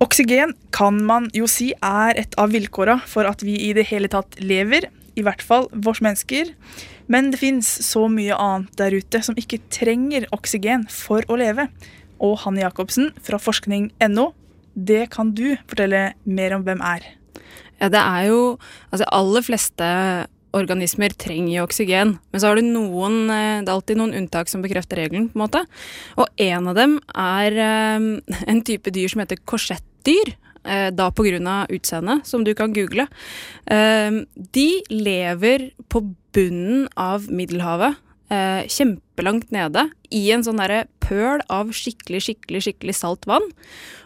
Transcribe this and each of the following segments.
Oksygen kan man jo si er et av vilkåra for at vi i det hele tatt lever, i hvert fall vårs mennesker. Men det fins så mye annet der ute som ikke trenger oksygen for å leve. Og Hanne Jacobsen fra forskning.no, det kan du fortelle mer om hvem er. Ja, det er jo Altså, aller fleste organismer trenger jo oksygen. Men så har du noen Det er alltid noen unntak som bekrefter regelen, på en måte. Og en av dem er en type dyr som heter korsettdyr. Da pga. utseendet, som du kan google. De lever på bunnen av Middelhavet. Kjempelangt nede. I en sånn derre pøl av skikkelig, skikkelig, skikkelig salt vann.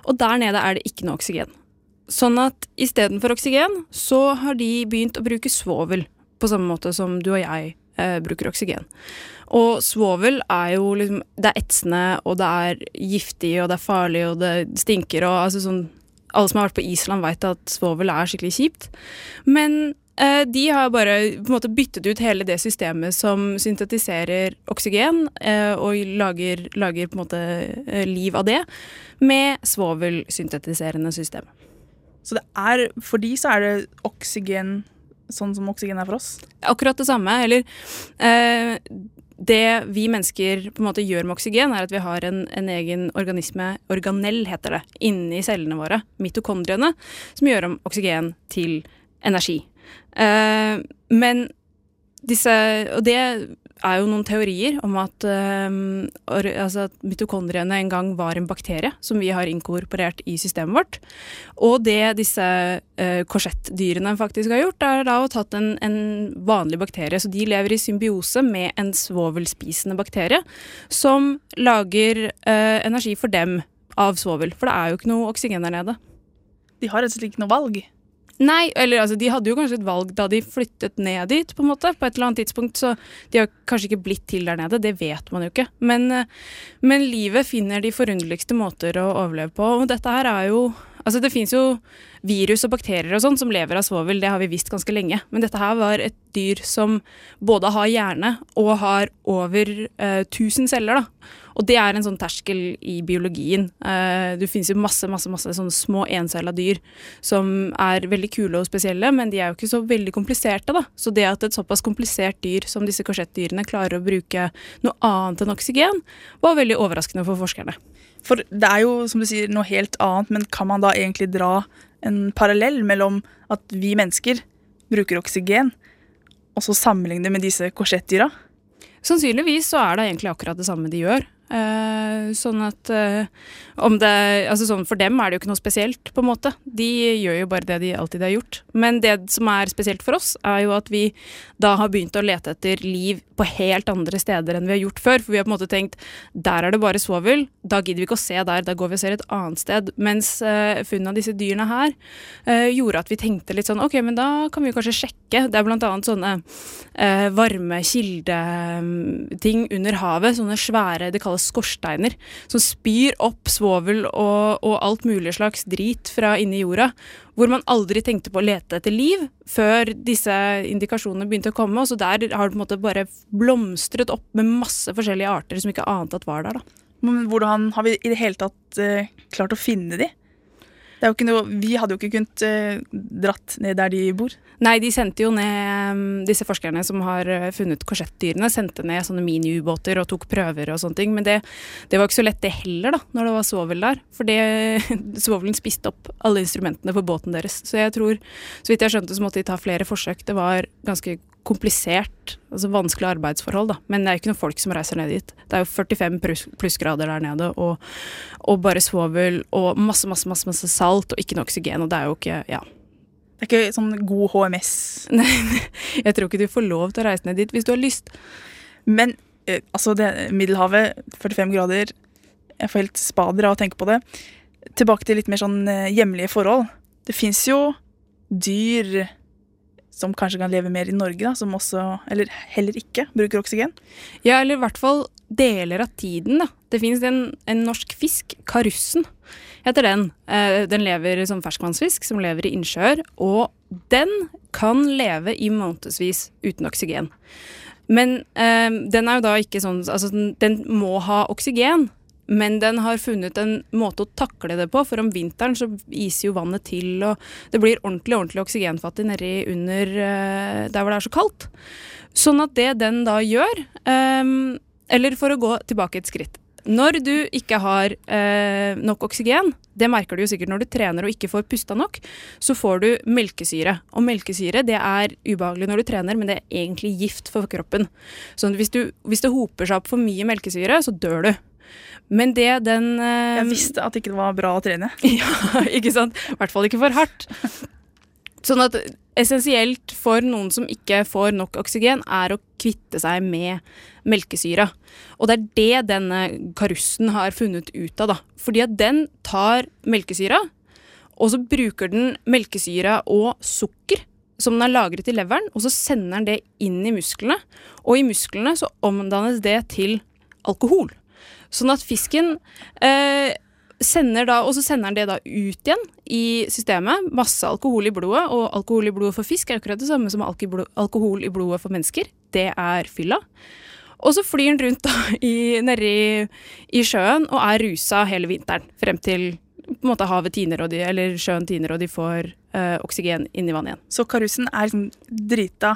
Og der nede er det ikke noe oksygen. Sånn at istedenfor oksygen, så har de begynt å bruke svovel på samme måte som du og jeg eh, bruker oksygen. Og svovel er jo liksom Det er etsende, og det er giftig, og det er farlig, og det stinker, og altså sånn Alle som har vært på Island, veit at svovel er skikkelig kjipt. Men eh, de har bare på en måte byttet ut hele det systemet som syntetiserer oksygen, eh, og lager, lager, på en måte eh, liv av det, med svovelsyntetiserende system. Så det er, for de så er det oksygen sånn som oksygen er for oss? Akkurat det samme. Eller eh, det vi mennesker på en måte gjør med oksygen, er at vi har en, en, egen organisme, organell heter det, inni cellene våre, mitokondriene, som gjør om oksygen til energi. Eh, men disse Og det er jo noen teorier om at, um, altså at mitokondriene en gang var en bakterie som vi har inkorporert i systemet vårt. Og det disse uh, korsettdyrene faktisk har gjort, er da å tatt en, en, vanlig bakterie. Så de lever i symbiose med en svovelspisende bakterie som lager uh, energi for dem av svovel. For det er jo ikke noe oksygen der nede. De har rett og slett ikke noe valg? Nei, eller altså, de hadde jo kanskje et valg da de flyttet ned dit, på en måte, på et eller annet tidspunkt, så de har kanskje ikke blitt til der nede, det vet man jo ikke. Men, eh, men livet finner de forunderligste måter å overleve på, og dette her er jo Altså, det fins jo virus og bakterier og sånn som lever av svovel, det har vi visst ganske lenge. Men dette her var et dyr som både har hjerne og har over eh, 1000 celler, da. Og det er en sånn terskel i biologien. Eh, det finnes jo masse masse, masse sånne små encella dyr som er veldig kule og spesielle, men de er jo ikke så veldig kompliserte. da. Så det at et såpass komplisert dyr som disse korsettdyrene klarer å bruke noe annet enn oksygen, var veldig overraskende for forskerne. For det er jo som du sier, noe helt annet, men kan man da egentlig dra en parallell mellom at vi mennesker bruker oksygen, og så sammenligne med disse korsettdyra? Sannsynligvis så er det egentlig akkurat det samme de gjør. Uh, sånn at uh, om det Altså sånn for dem er det jo ikke noe spesielt, på en måte. De gjør jo bare det de alltid har gjort. Men det som er spesielt for oss, er jo at vi da har begynt å lete etter liv på helt andre steder enn vi har gjort før. For vi har på en måte tenkt der er det bare svovel, da gidder vi ikke å se der, da går vi og ser et annet sted. Mens uh, funnet av disse dyrene her gjorde at vi tenkte litt sånn ok, men da kan vi jo kanskje sjekke. Det er blant annet sånne varme kildeting under havet, sånne svære det kalles kalles skorsteiner, som spyr opp svovel og, og alt mulig slags drit fra inni jorda. Hvor man aldri tenkte på å lete etter liv før disse indikasjonene begynte å komme. Og så der har det på en måte bare blomstret opp med masse forskjellige arter som ikke ante at var der. da. Men hvordan har vi i det hele tatt uh, klart å finne de? Noe, vi hadde jo ikke kunnet uh, dratt ned der de bor. Nei, de sendte jo ned um, Disse forskerne som har uh, funnet korsettdyrene, sendte ned sånne miniubåter og tok prøver og sånne ting. Men det, det, var ikke så lett det heller, da, når det var svovel der. For det, svovelen spiste opp alle instrumentene på båten deres. Så jeg tror, så vidt jeg skjønte, så måtte de ta flere forsøk. Det var ganske komplisert, altså vanskelig arbeidsforhold, da. Men det er jo ikke noen folk som reiser ned dit. Det er jo 45 plussgrader der nede, og, og, bare svovel og masse, masse, masse, masse salt og ikke noe oksygen, og det er jo ikke Ja. Det er ikke sånn god HMS? Nei, jeg tror ikke du får lov til å reise ned dit hvis du har lyst. Men eh, altså, det, Middelhavet, 45 grader Jeg får helt spader av å tenke på det. Tilbake til litt mer sånn eh, hjemlige forhold. Det fins jo dyr som kanskje kan leve mer i Norge, da, som også, eller heller ikke, bruker oksygen? Ja, eller i hvert fall deler av tiden, da. Det finnes en, en norsk fisk, karussen heter den. Eh, den lever som ferskvannsfisk, som lever i innsjøer, og den kan leve i månedsvis uten oksygen. Men eh, den er jo da ikke sånn Altså, den må ha oksygen men den har funnet en måte å takle det på, for om vinteren så iser jo vannet til, og det blir ordentlig ordentlig oksygenfattig nedi under uh, der hvor det er så kaldt. Sånn at det den da gjør um, Eller for å gå tilbake et skritt. Når du ikke har uh, nok oksygen, det merker du jo sikkert når du trener og ikke får pusta nok, så får du melkesyre. Og melkesyre det er ubehagelig når du trener, men det er egentlig gift for kroppen. Så hvis, du, hvis det hoper seg opp for mye melkesyre, så dør du. Men det den uh, Jeg visste at det ikke var bra å trene. ja, ikke sant? I hvert fall ikke for hardt. Sånn at essensielt for noen som ikke får nok oksygen, er å kvitte seg med melkesyra. Og det er det denne karussen har funnet ut av, da. Fordi at den tar melkesyra, og så bruker den melkesyra og sukker som den er lagret i leveren, og så sender den det inn i musklene. Og i musklene så omdannes det til alkohol. Sånn at fisken eh, sender da, Og så sender den det da ut igjen i systemet. Masse alkohol i blodet, og alkohol i blodet for fisk er akkurat det samme som alkohol i blodet for mennesker. Det er fylla. Og så flyr den rundt da i, nedi i sjøen og er rusa hele vinteren. Frem til på en måte havet tiner og de, eller sjøen tiner og de får øh, oksygen inn i vannet igjen. Så karusen er liksom drita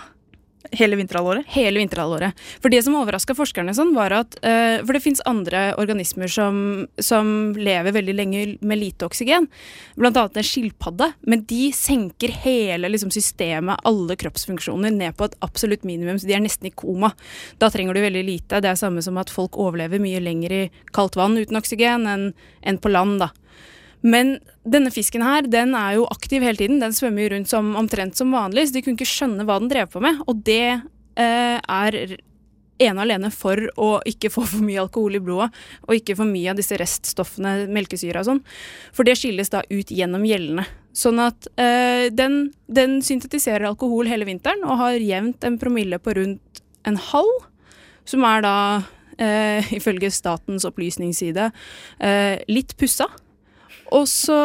Hele vinterhalvåret? Hele vinterhalvåret. For det som overraska forskerne sånn, var at uh, For det fins andre organismer som, som, lever veldig lenge med lite oksygen. Blant annet en skilpadde. Men de senker hele liksom, systemet, alle kroppsfunksjoner, ned på et absolutt minimum. Så de er nesten i koma. Da trenger du veldig lite. Det er samme som at folk overlever mye lenger i kaldt vann uten oksygen enn, enn på land. da. Men denne fisken her, den er jo aktiv hele tiden. Den svømmer jo rundt som, omtrent som vanlig, så de kunne ikke skjønne hva den drev på med. Og det eh, er ene og alene for å ikke få for mye alkohol i blodet, og ikke for mye av disse reststoffene, melkesyra og sånn. For det skilles da ut gjennom gjellene. Sånn at eh, den, den, syntetiserer alkohol hele vinteren og har jevnt en promille på rundt en halv, som er da, eh, ifølge statens opplysningsside, eh, litt pussa. Og så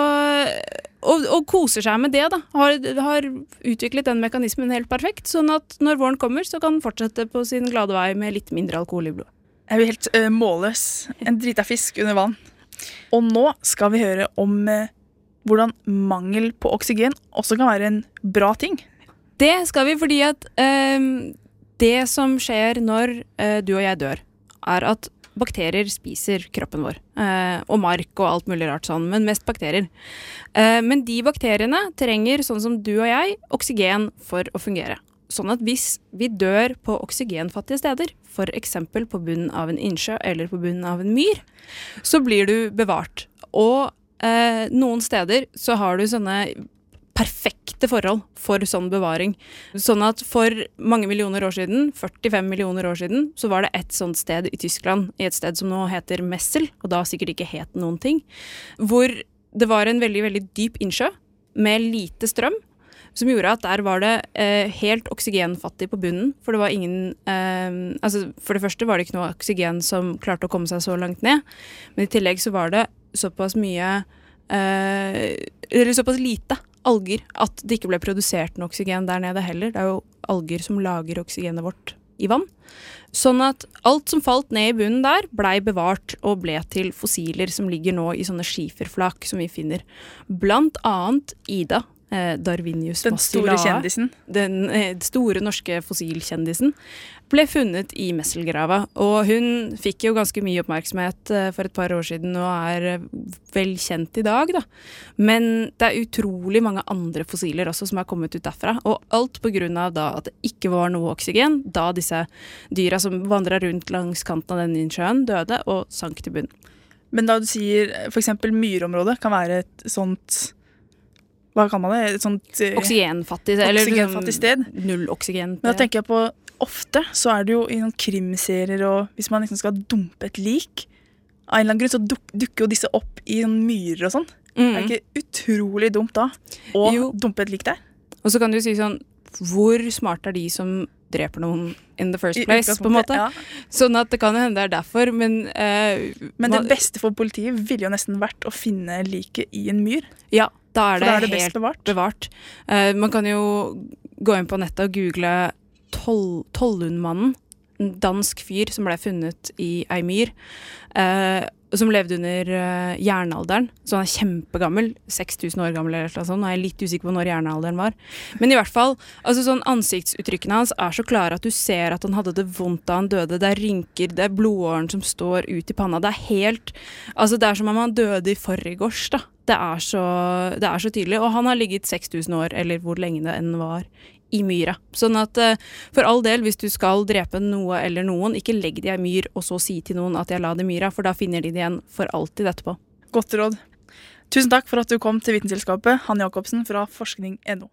og, og, koser seg med det, da. Har, har, utviklet den mekanismen helt perfekt. Sånn at når våren kommer, så kan den fortsette på sin glade vei med litt mindre alkohol i blodet. Jeg blir helt uh, målløs. En drita fisk under vann. Og nå skal vi høre om uh, hvordan mangel på oksygen også kan være en bra ting. Det skal vi fordi at uh, det som skjer når du og jeg dør, er at bakterier spiser kroppen vår. Eh, og mark og alt mulig rart sånn, men mest bakterier. Eh, men de bakteriene trenger, sånn som du og jeg, oksygen for å fungere. Sånn at hvis vi dør på oksygenfattige steder, f.eks. på bunnen av en innsjø eller på bunnen av en myr, så blir du bevart. Og eh, noen steder så har du sånne perfekte forhold for sånn bevaring. Sånn at for mange millioner år siden, 45 millioner år siden, så var det et sånt sted i Tyskland, i et sted som nå heter Messel, og da sikkert ikke het noen ting, hvor det var en veldig, veldig dyp innsjø med lite strøm. Som gjorde at der var det eh, helt oksygenfattig på bunnen. For det var ingen eh, altså For det første var det ikke noe oksygen som klarte å komme seg så langt ned. Men i tillegg så var det såpass mye eh, Eller såpass lite alger at det ikke ble produsert noe oksygen der nede heller. Det er jo alger som lager oksygenet vårt i vann. Sånn at alt som falt ned i bunnen der, blei bevart og ble til fossiler som ligger nå i sånne skiferflak som vi finner. Blant annet Ida, eh, Darwinius Den store kjendisen. Den eh, store norske fossilkjendisen ble funnet i Messelgrava. Og hun fikk jo ganske mye oppmerksomhet eh, for et par år siden og er eh, vel kjent i dag, da. Men det er utrolig mange andre fossiler også som er kommet ut derfra. Og alt av da at det ikke var noe oksygen da disse dyra som vandra rundt langs kanten av denne innsjøen, døde og sank til bunnen. Men da du sier f.eks. myrområdet kan være et sånt hva kan man det? Et sånt uh, Oksygenfattig, oksygenfattig sted. Null oksygen. Men da tenker jeg på ofte så er det jo i noen krimserier og hvis man liksom skal dumpe et lik Av en eller annen grunn så duk, dukker jo disse opp i sånn myrer og sånn. Mm. Er det ikke utrolig dumt da å jo. dumpe et lik der? Og så kan du si sånn Hvor smarte er de som dreper noen in the first place, på en måte? Ja. Sånn at det kan hende det er derfor, men uh, Men det beste for politiet ville jo nesten vært å finne liket i en myr. Ja, da er det, da er det helt bevart. bevart. Uh, man kan jo gå inn på nettet og google Tollundmannen, dansk fyr som ble funnet i ei myr. Eh, som levde under uh, jernalderen. Så han er kjempegammel. 6000 år gammel eller noe sånt. Nå er jeg litt usikker på når jernalderen var. Men i hvert fall, altså sånn ansiktsuttrykkene hans er så klare at du ser at han hadde det vondt da han døde. Det er rynker, det er blodåren som står ut i panna. Det er helt Altså, det er som om han døde i forgårs, da. Det er, så, det er så tydelig. Og han har ligget 6000 år, eller hvor lenge det enn var, i myra. Sånn at uh, for all del, hvis du skal drepe noe eller noen, ikke legg det i ei myr og så si til noen at jeg la det i myra, for da finner de det igjen for alltid etterpå. Godt råd. Tusen takk for at du kom til Vitenselskapet, Hanne Jacobsen fra forskning.no.